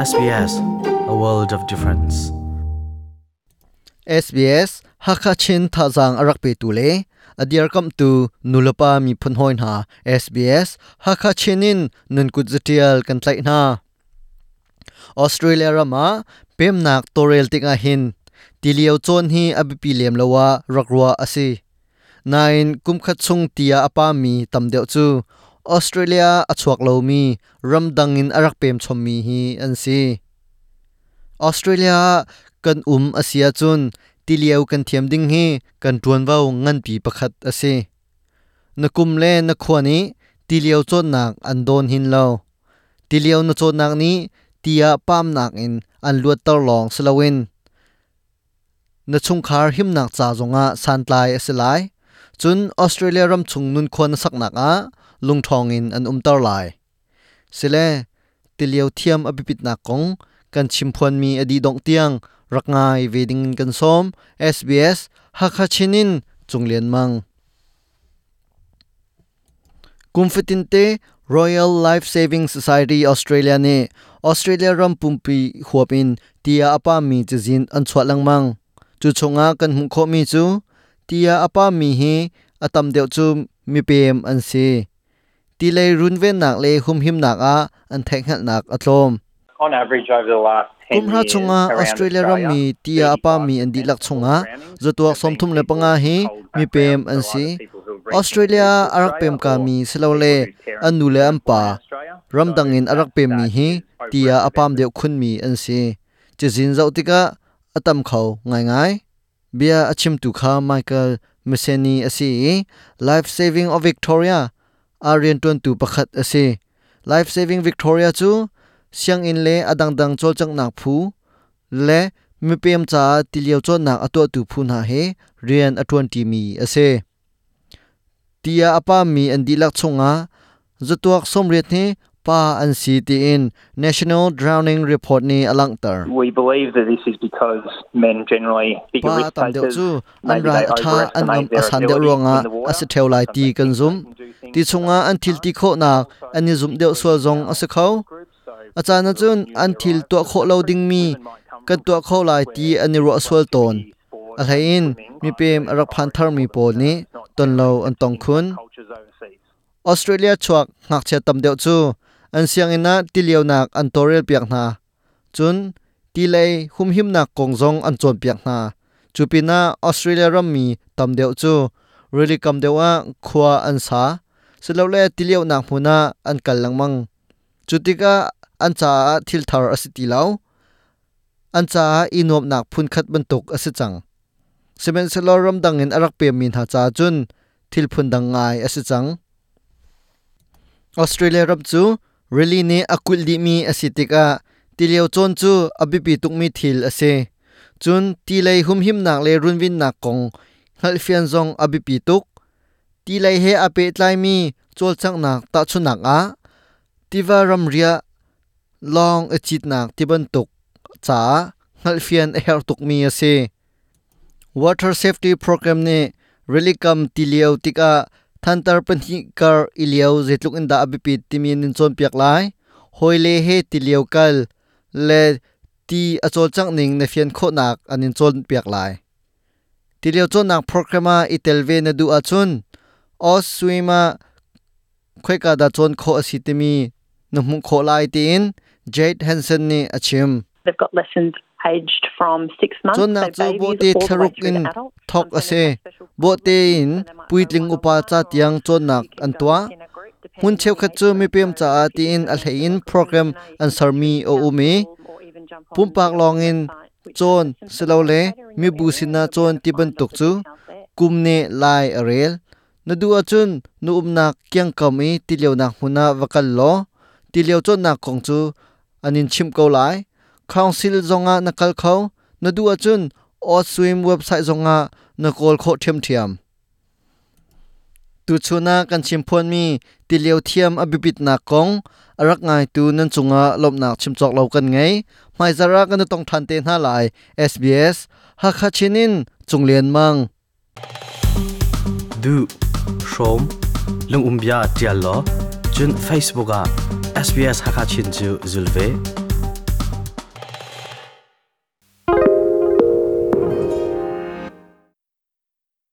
SBS, a world of difference. SBS Hakachin Thazang arak pe tu le adiar kam tu nulapa mi phun hoin ha SBS Hakachinin nun kut zatial kan tlai na Australia rama pem nak torel tinga hin tiliau chon hi abipi lem lawa rakwa asi Nain kum khat chung tia apa mi Tamdeu chu Australia achuak lo mi ramdangin arak pem chom mi hi, an si. Australia kan um asia chun tiliau kan thiam ding hi, kan tuan vau ngan pi pakhat ase nakum le na khwani tiliau chon nak an don hin lo. Tiliau na chon nak ni, tia pam nak in an luat tor long slawin na chung khar him nak cha zonga san tlai จุนออสเตรเลียรัมชุงนุนควนสักหนักอะลุงทองอินอันอุมตอร์ลายสิเลติเลียวเทียมอภิปิดนักกงกันชิมพวนมีอดีดองเตียง รักงายเวดิงกันซ้อม SBS ฮักฮาชินินจุงเลียนมังกุมฟิตินเต Royal Life Saving Society Australia นี่ Australia รัมปุ่มปีหัวปินเตียอปามีจะจินอันชวดลังมังจุชงากันหุ่มโคมีจู tia apa mi hi atam deuh chu mi pem an si. Ti le run ven nak le hum him nak a an thek hal nak atlom on average over the last 10 kumra chunga Australia ram mi tia apa mi an di lak chunga. zotuak somthum le panga hi mi pem an si. Australia arak pem ka mi silole anu le ampa ramdangin arak pem mi hi tia apam deuh khun mi an si. Chizin zautika atam khau ngai ngai bia achim tu kha michael meseni ase. Life saving of victoria aryan ton tu pakhat ase. Life saving victoria chu siang in le adang dang chol chang nak phu. Le mi pem cha tilio chon nak ato tu phu na he rian atwan ti mi ase. Tia apa mi andi lak chunga zatuak somret ne pa an si ti in national drowning report ni alang tar we believe that this is because men generally pa tam takers chu an they atha an am overestimate their asan ability ronga ase theu lai ti kan zum. ti chunga an thil ti kho nak ani zum deuh sual zong ase khau. achana chun an thil to kho lo ding mi kan to kho lai ti ani ro sual ton a in mi pem arak phan thar mi pol ni ton lo an tong khun. Australia chuak ngak che tam deuh chu อันเสียงอินะติเลียวนักอันโตเรลเปียกนาจุนตีเลยหุมหิมนักกงจงอันจวนเปียกนาจูปีนาออสเตรเลียรัมมีตำเดียวจูเรลิกำเดียวว่าขวาอันสาสุดแล้วเลติเลียวนักมูนาอันกัลลังมังจุดที่กาอันจาทิลทาร์อสิตเลาอันจาอีนวมนักพุนขัดบรรทุกอสิจังเซเมนเซลอรัมดังเห็นอรักเปียมินหาจาจุนทิลพุนดังไงอสิจังออสเตรเลียรัมจู really ne akul di mi asitika tiliau chon chu abipi tuk mi thil ase. Chun tilai hum him nak le runwin nak kong. Hal fian zong abipi tuk. Tilai he ape tlai mi chol chang nak ta chu nak a. Tiva ram ria. Long achit nak tiban tuk. Cha hal fian a her tuk mi ase. Water safety program ne really kam tiliau tika thantar panhi kar iliau zetluk inda abipi timin in chon piak lai hoile he tiliau kal le ti achol chang ning na fian kho nak anin chon piak lai tiliau chon nak programa itelve na du achun os swima khoika da chon kho asitimi na mu kho lai tin Jade Hansen ni achim They've got lessons aged from six months. chon nak chu bo te tharuk in thok ase bo te in puitling upa cha tiang chon nak an tua hun cheu khat chu mi pem cha ti in a in program an sarmi o umi. pumpak long in chon silole mi busina chon ti ban tuk chu kumne lai arel nadu achun nu umnak kyang kami tileu nak huna wakal lo. Tileu chon nak kong chu anin chim ko lai council zonga nakal khau nadu achun o swim website zonga nakol kho thiam thiam tu chuna kan chimphuan mi tileu thiam abibit na kong arak ngai tu nan chunga lop nak chimchok lo kan ngai mai zara kan tong than te na lai SBS ha kha chinin chunglen mang Du shom lung umbia tial lo chun Facebook a SBS ha kha chin chu zulve